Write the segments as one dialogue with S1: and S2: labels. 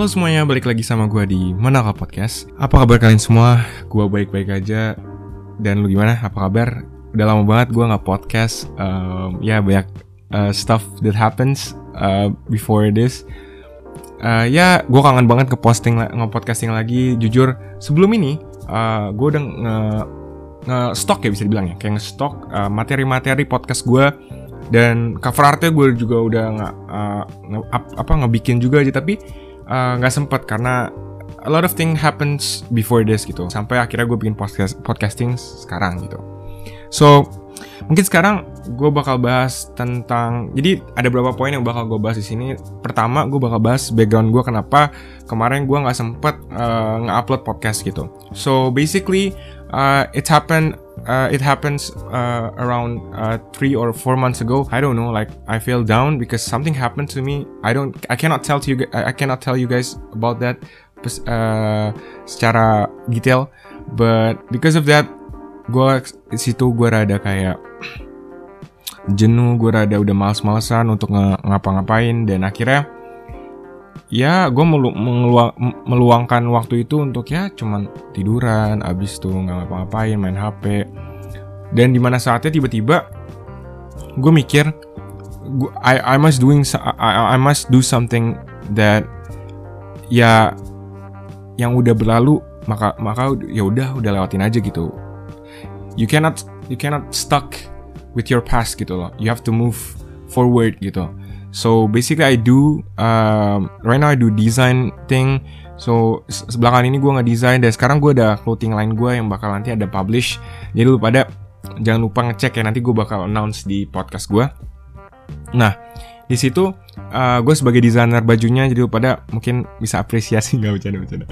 S1: Halo semuanya, balik lagi sama gue di Menaka Podcast. Apa kabar kalian semua? Gue baik-baik aja. Dan lu gimana? Apa kabar? Udah lama banget gue gak podcast. Um, Ya banyak uh, stuff that happens uh, before this. Uh, Ya gue kangen banget ke posting nge-podcasting lagi. Jujur sebelum ini uh, gue udah nge, nge stock ya bisa dibilang ya. Kayak nge-stock uh, materi-materi podcast gue dan cover artnya gue juga udah nggak uh, nge, apa ngebikin juga aja. Tapi nggak uh, sempet karena a lot of thing happens before this gitu. Sampai akhirnya gue bikin podcast podcasting sekarang gitu. So mungkin sekarang gue bakal bahas tentang jadi ada beberapa poin yang bakal gue bahas di sini. Pertama gue bakal bahas background gue kenapa kemarin gue nggak sempet uh, nge-upload podcast gitu. So basically uh, it happened uh, it happens uh, around uh, three or four months ago. I don't know, like I feel down because something happened to me. I don't, I cannot tell to you, I cannot tell you guys about that uh, secara detail. But because of that, gue situ gue rada kayak jenuh, gue rada udah males-malesan untuk ngapa-ngapain dan akhirnya ya gue melu meluang, meluangkan waktu itu untuk ya cuman tiduran abis tuh nggak ngapa-ngapain main HP dan di mana saatnya tiba-tiba gue mikir I I must doing I, I must do something that ya yang udah berlalu maka maka ya udah udah lewatin aja gitu. You cannot you cannot stuck with your past gitu loh. You have to move forward gitu So basically I do um, right now I do design thing. So sebelakangan ini gue ngedesain dan sekarang gue ada clothing line gue yang bakal nanti ada publish. Jadi lu pada jangan lupa ngecek ya nanti gue bakal announce di podcast gue. Nah di situ uh, gue sebagai desainer bajunya jadi lu pada mungkin bisa apresiasi nggak bercanda bercanda.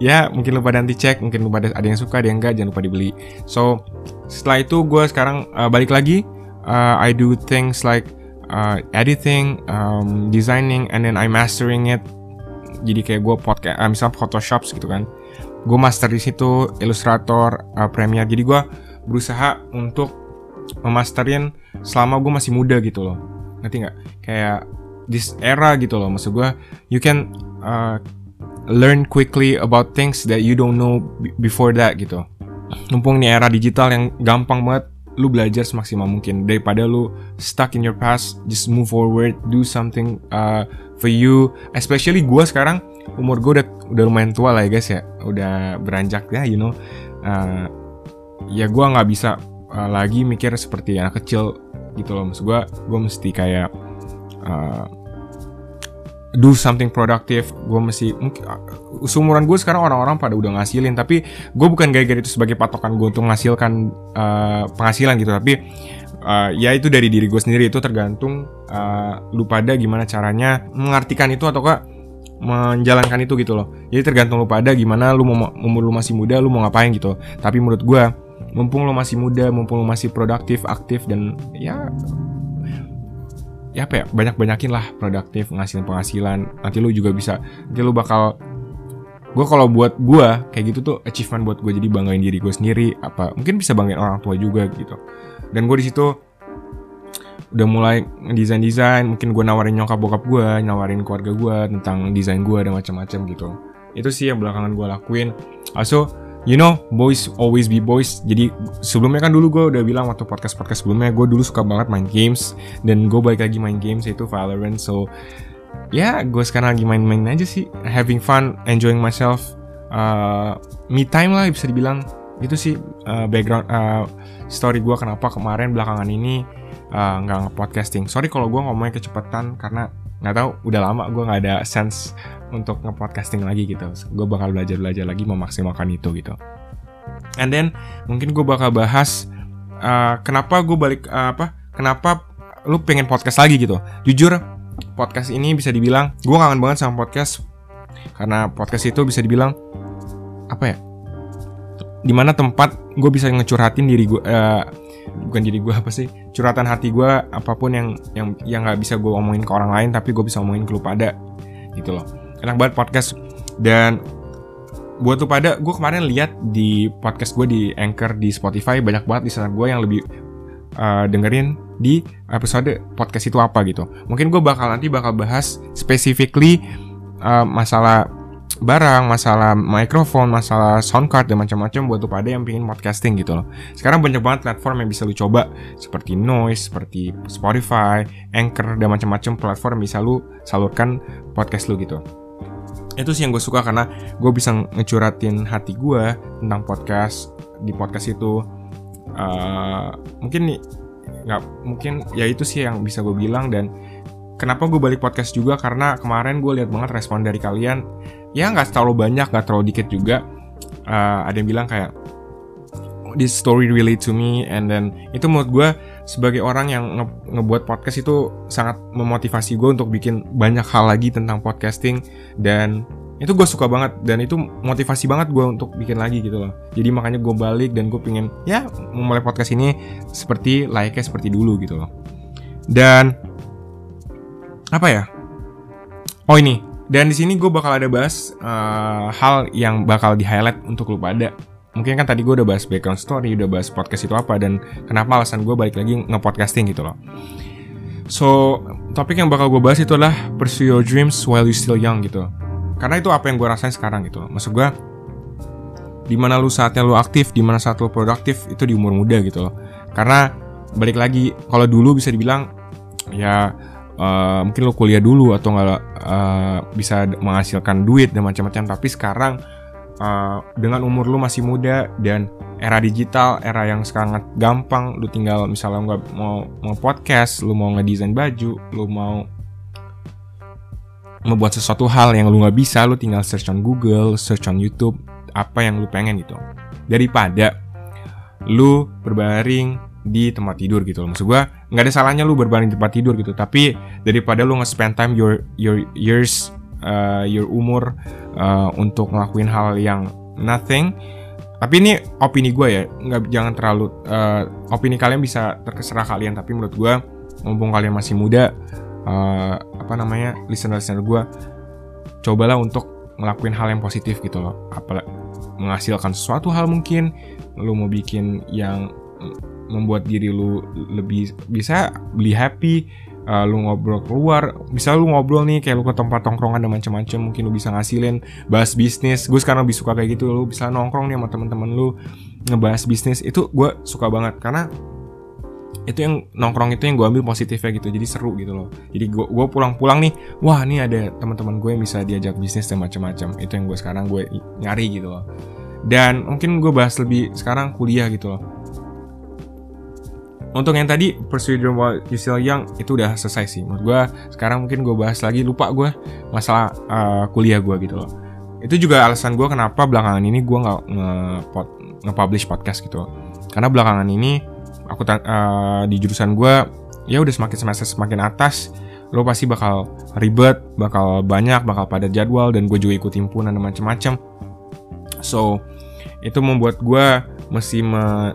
S1: ya mungkin lu pada nanti cek mungkin lu pada ada yang suka ada yang enggak jangan lupa dibeli. So setelah itu gue sekarang uh, balik lagi. Uh, I do things like uh, editing, um, designing, and then I mastering it. Jadi kayak gue podcast, uh, misal Photoshop gitu kan. Gue master di situ, Illustrator, uh, Premiere. Jadi gue berusaha untuk memasterin selama gue masih muda gitu loh. Ngerti nggak? Kayak this era gitu loh. Maksud gue, you can uh, learn quickly about things that you don't know before that gitu. Mumpung ini era digital yang gampang banget lu belajar semaksimal mungkin. Daripada lu stuck in your past just move forward do something uh, for you. Especially gue sekarang umur gue udah udah lumayan tua lah ya guys ya. Udah beranjak ya you know. Uh, ya gue nggak bisa uh, lagi mikir seperti anak kecil gitu loh. Maksud gue gue mesti kayak uh, do something productive gue mesti mungkin seumuran gue sekarang orang-orang pada udah ngasilin tapi gue bukan gara-gara itu sebagai patokan gue untuk menghasilkan uh, penghasilan gitu tapi uh, ya itu dari diri gue sendiri itu tergantung uh, lu pada gimana caranya mengartikan itu atau kak menjalankan itu gitu loh. Jadi tergantung lu pada gimana lu mau umur lu masih muda lu mau ngapain gitu. Tapi menurut gue mumpung lu masih muda mumpung lu masih produktif aktif dan ya ya apa ya banyak banyakin lah produktif ngasihin penghasilan. Nanti lu juga bisa nanti lu bakal gue kalau buat gue kayak gitu tuh achievement buat gue jadi banggain diri gue sendiri apa mungkin bisa banggain orang tua juga gitu. Dan gue di situ udah mulai desain desain mungkin gue nawarin nyokap bokap gue nawarin keluarga gue tentang desain gue dan macam-macam gitu. Itu sih yang belakangan gue lakuin. Also you know boys always be boys. Jadi sebelumnya kan dulu gue udah bilang waktu podcast podcast sebelumnya gue dulu suka banget main games. Dan gue balik lagi main games yaitu Valorant. So ya yeah, gue sekarang lagi main-main aja sih. Having fun enjoying myself. Uh, me time lah bisa dibilang. Itu sih uh, background uh, story gue kenapa kemarin belakangan ini uh, nggak uh, nge-podcasting. Sorry kalau gue ngomongnya kecepatan karena nggak tahu udah lama gue nggak ada sense untuk ngepodcasting lagi gitu. Gue bakal belajar belajar lagi memaksimalkan itu gitu. And then mungkin gue bakal bahas uh, kenapa gue balik uh, apa kenapa lu pengen podcast lagi gitu. Jujur podcast ini bisa dibilang gue kangen banget sama podcast. Karena podcast itu bisa dibilang apa ya di mana tempat gue bisa ngecurhatin diri gue uh, bukan jadi gue apa sih curhatan hati gue apa pun yang yang yang nggak bisa gue omongin ke orang lain tapi gue bisa omongin ke lu pada gitu loh. Enak banget podcast. Dan buat lu pada gue kemarin lihat di podcast gue di anchor di Spotify banyak banget di sana gue yang lebih uh, dengerin di episode podcast itu apa gitu. Mungkin gue bakal nanti bakal bahas specifically uh, masalah barang, masalah mikrofon, masalah sound card dan macam-macam buat lu pada yang pengen podcasting gitu loh. Sekarang banyak banget platform yang bisa lu coba seperti Noise, seperti Spotify, Anchor dan macam-macam platform yang bisa lu salurkan podcast lu gitu. Itu sih yang gue suka karena gue bisa ngecuratin hati gue tentang podcast di podcast itu. Uh, mungkin nggak mungkin ya itu sih yang bisa gue bilang dan kenapa gue balik podcast juga? Karena kemarin gue lihat banget respon dari kalian. Ya nggak terlalu banyak nggak terlalu dikit juga. Uh, ada yang bilang kayak this story relate to me. And then itu menurut gue sebagai orang yang nge ngebuat podcast itu sangat memotivasi gue untuk bikin banyak hal lagi tentang podcasting. Dan itu gue suka banget. Dan itu motivasi banget gue untuk bikin lagi gitu loh. Jadi makanya gue balik dan gue pengen ya memulai podcast ini seperti layaknya seperti dulu gitu loh. Dan apa ya oh ini dan di sini gue bakal ada bahas uh, hal yang bakal di highlight untuk lu pada. Mungkin kan tadi gue udah bahas background story, udah bahas podcast itu apa dan kenapa alasan gue balik lagi nge-podcasting gitu loh. So, topik yang bakal gue bahas itu adalah pursue your dreams while you still young gitu. Karena itu apa yang gue rasain sekarang gitu. Maksud gue, di mana lu saatnya lu aktif, di mana saat lu produktif itu di umur muda gitu loh. Karena balik lagi, kalau dulu bisa dibilang ya uh, mungkin lo kuliah dulu atau nggak uh, bisa menghasilkan duit dan macam-macam tapi sekarang uh, dengan umur lo masih muda dan era digital era yang sangat gampang lo tinggal misalnya nggak mau mau podcast lo mau ngedesain baju lo mau membuat sesuatu hal yang lo nggak bisa lo tinggal search on Google search on YouTube apa yang lo pengen gitu daripada lu berbaring di tempat tidur gitu loh. Maksud gue nggak ada salahnya lu berbaring di tempat tidur gitu. Tapi daripada lu nge-spend time your your years uh, your umur uh, untuk ngelakuin hal yang nothing. Tapi ini opini gue ya, nggak jangan terlalu uh, opini kalian bisa terkeserah kalian. Tapi menurut gue, mumpung kalian masih muda, uh, apa namanya listener-listener gue, cobalah untuk ngelakuin hal yang positif gitu loh. Apa menghasilkan sesuatu hal mungkin, lu mau bikin yang membuat diri lu lebih bisa beli happy uh, lu ngobrol keluar. Bisa lu ngobrol nih kayak lu ke tempat tongkrongan dan macam-macam mungkin lu bisa ngasilin bahas bisnis. Gue sekarang lebih suka kayak gitu lu bisa nongkrong nih sama teman-teman lu ngebahas bisnis. Itu gue suka banget karena itu yang nongkrong itu yang gue ambil positifnya gitu jadi seru gitu loh. Jadi gue gue pulang-pulang nih wah nih ada teman-teman gue yang bisa diajak bisnis dan macam-macam. Itu yang gue sekarang gue nyari gitu loh. Dan mungkin gue bahas lebih sekarang kuliah gitu loh untuk yang tadi Dream While You Still Young itu udah selesai sih. Menurut gue sekarang mungkin gue bahas lagi lupa gue masalah uh, kuliah gue gitu loh. Itu juga alasan gue kenapa belakangan ini gue nggak nge-publish nge podcast gitu loh. karena belakangan ini aku uh, di jurusan gue ya udah semakin semester semakin atas lo pasti bakal ribet bakal banyak bakal pada jadwal dan gue juga ikut himpunan dan macam-macam so itu membuat gue mesti me,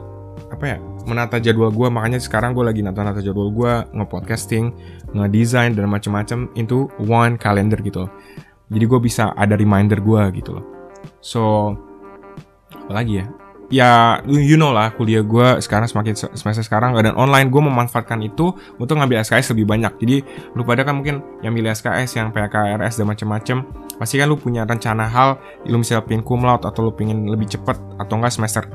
S1: apa ya menata jadwal gue makanya sekarang gue lagi nata-nata jadwal gue nge-podcasting nge-design dan macam-macam itu one calendar gitu jadi gue bisa ada reminder gue gitu loh. So apa lagi ya? Ya you know lah kuliah gue sekarang semakin semester sekarang. Dan online gue memanfaatkan itu untuk ngambil SKS lebih banyak. Jadi lu pada kan mungkin yang milih SKS yang PKRS dan macam-macam pasti kan lu punya rencana hal. Lu misalnya pin cum laude atau lu pengen lebih cepet atau enggak semester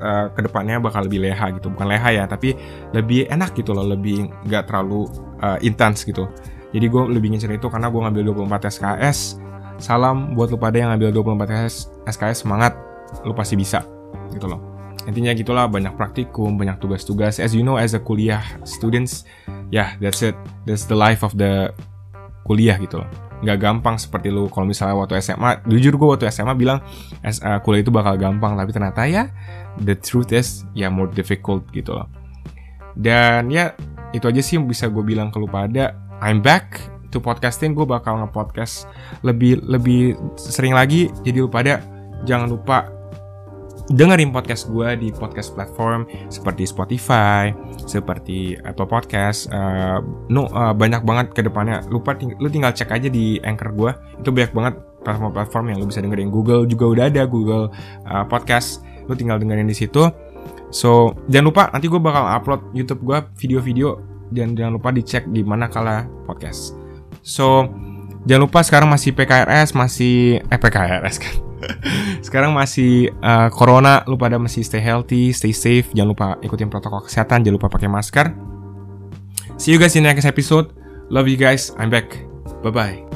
S1: uh, ke depannya bakal lebih leha gitu. Bukan leha ya tapi lebih enak gitu loh. Lebih nggak terlalu uh, intens gitu. Jadi gue lebih ngincer itu karena gue ngambil 24 SKS salam buat lu pada yang ngambil 24 SKS semangat. Lu pasti bisa gitu loh. Intinya gitulah banyak praktikum banyak tugas-tugas. As you know as a kuliah students ya yeah, that's it. That's the life of the kuliah gitu loh nggak gampang seperti lu. Kalau misalnya waktu SMA jujur gue waktu SMA bilang uh, kuliah itu bakal gampang tapi ternyata ya the truth is ya more difficult gitu loh. Dan ya itu aja sih yang bisa gue bilang ke lu pada. I'm back to podcasting. Gue bakal nge-podcast lebih lebih sering lagi. Jadi lu pada jangan lupa dengerin podcast gue di podcast platform seperti Spotify, seperti Apple Podcast. Uh, no, uh, banyak banget ke depannya. Lupa ting lu tinggal cek aja di Anchor gue. Itu banyak banget platform-platform yang lu bisa dengerin. Google juga udah ada Google uh, Podcast. Lu tinggal dengerin di situ. So, jangan lupa nanti gue bakal upload YouTube gue video-video dan jangan lupa dicek di mana kala podcast. So, Jangan lupa sekarang masih PKRS, masih eh PKRS kan. sekarang masih uh, corona, lu pada masih stay healthy, stay safe, jangan lupa ikutin protokol kesehatan, jangan lupa pakai masker. See you guys in the next episode. Love you guys. I'm back. Bye bye.